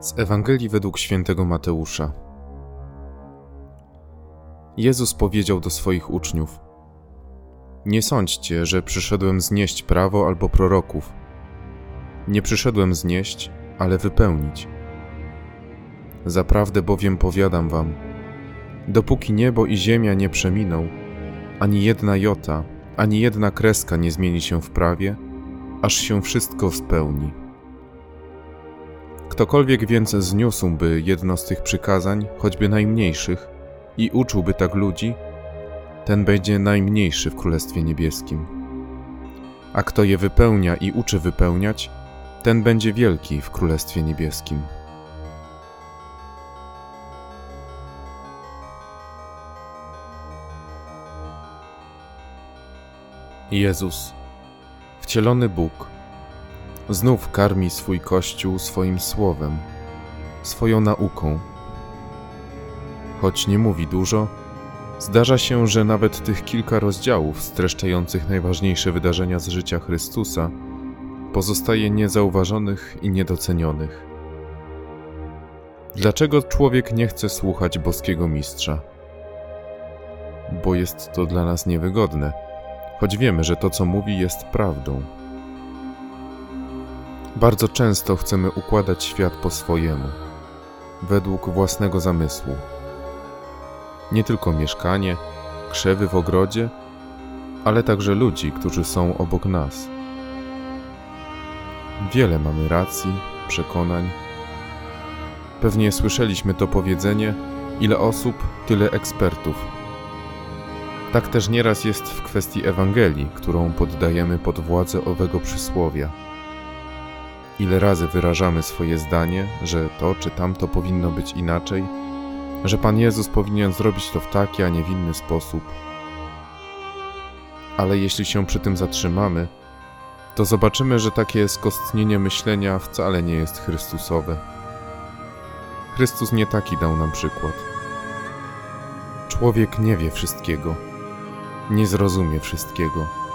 Z Ewangelii według świętego Mateusza. Jezus powiedział do swoich uczniów: Nie sądźcie, że przyszedłem znieść prawo albo proroków. Nie przyszedłem znieść, ale wypełnić. Zaprawdę bowiem powiadam wam: dopóki niebo i ziemia nie przeminą, ani jedna jota, ani jedna kreska nie zmieni się w prawie, aż się wszystko spełni. Ktokolwiek więc zniósłby jedno z tych przykazań, choćby najmniejszych, i uczyłby tak ludzi, ten będzie najmniejszy w Królestwie Niebieskim. A kto je wypełnia i uczy wypełniać, ten będzie wielki w Królestwie Niebieskim. Jezus, wcielony Bóg, znów karmi swój Kościół swoim słowem, swoją nauką. Choć nie mówi dużo, zdarza się, że nawet tych kilka rozdziałów streszczających najważniejsze wydarzenia z życia Chrystusa pozostaje niezauważonych i niedocenionych. Dlaczego człowiek nie chce słuchać boskiego mistrza? Bo jest to dla nas niewygodne, choć wiemy, że to, co mówi, jest prawdą. Bardzo często chcemy układać świat po swojemu, według własnego zamysłu. Nie tylko mieszkanie, krzewy w ogrodzie, ale także ludzi, którzy są obok nas. Wiele mamy racji, przekonań. Pewnie słyszeliśmy to powiedzenie: ile osób, tyle ekspertów. Tak też nieraz jest w kwestii Ewangelii, którą poddajemy pod władzę owego przysłowia. Ile razy wyrażamy swoje zdanie, że to czy tamto powinno być inaczej, że Pan Jezus powinien zrobić to w taki, a nie w inny sposób. Ale jeśli się przy tym zatrzymamy, to zobaczymy, że takie skostnienie myślenia wcale nie jest Chrystusowe. Chrystus nie taki dał nam przykład. Człowiek nie wie wszystkiego, nie zrozumie wszystkiego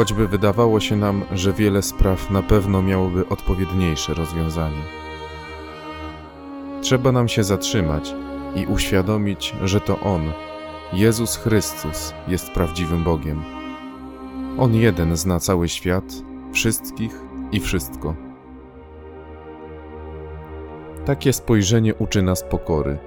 choćby wydawało się nam, że wiele spraw na pewno miałoby odpowiedniejsze rozwiązanie. Trzeba nam się zatrzymać i uświadomić, że to On, Jezus Chrystus, jest prawdziwym Bogiem. On jeden zna cały świat, wszystkich i wszystko. Takie spojrzenie uczy nas pokory.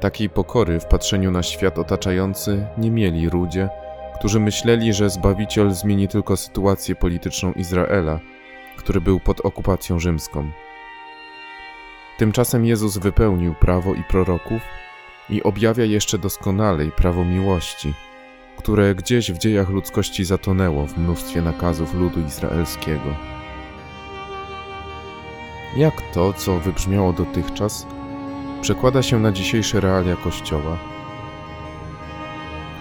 Takiej pokory w patrzeniu na świat otaczający nie mieli ludzie, którzy myśleli, że Zbawiciel zmieni tylko sytuację polityczną Izraela, który był pod okupacją rzymską. Tymczasem Jezus wypełnił prawo i proroków i objawia jeszcze doskonalej prawo miłości, które gdzieś w dziejach ludzkości zatonęło w mnóstwie nakazów ludu izraelskiego. Jak to, co wybrzmiało dotychczas, przekłada się na dzisiejsze realia Kościoła?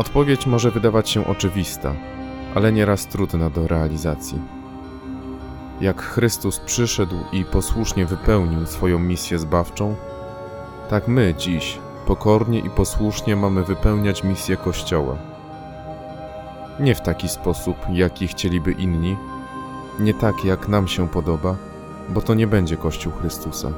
Odpowiedź może wydawać się oczywista, ale nieraz trudna do realizacji. Jak Chrystus przyszedł i posłusznie wypełnił swoją misję zbawczą, tak my dziś pokornie i posłusznie mamy wypełniać misję Kościoła. Nie w taki sposób, jaki chcieliby inni, nie tak, jak nam się podoba, bo to nie będzie Kościół Chrystusa.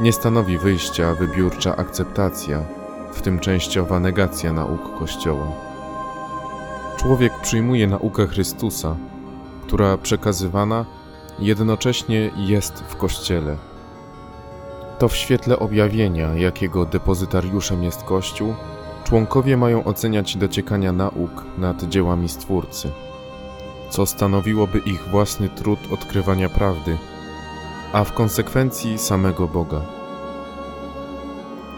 Nie stanowi wyjścia wybiórcza akceptacja w tym częściowa negacja nauk Kościoła. Człowiek przyjmuje naukę Chrystusa, która przekazywana jednocześnie jest w Kościele. To w świetle objawienia, jakiego depozytariuszem jest Kościół, członkowie mają oceniać dociekania nauk nad dziełami Stwórcy, co stanowiłoby ich własny trud odkrywania prawdy, a w konsekwencji samego Boga.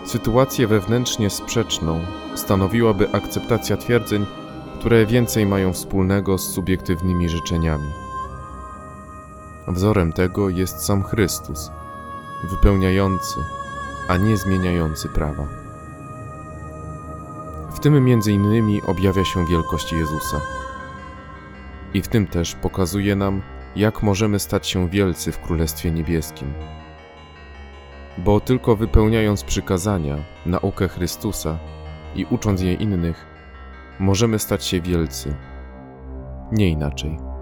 Sytuację wewnętrznie sprzeczną stanowiłaby akceptacja twierdzeń, które więcej mają wspólnego z subiektywnymi życzeniami. Wzorem tego jest sam Chrystus, wypełniający, a nie zmieniający prawa. W tym między innymi objawia się wielkość Jezusa. I w tym też pokazuje nam, jak możemy stać się wielcy w Królestwie Niebieskim bo tylko wypełniając przykazania, naukę Chrystusa i ucząc je innych, możemy stać się wielcy. Nie inaczej.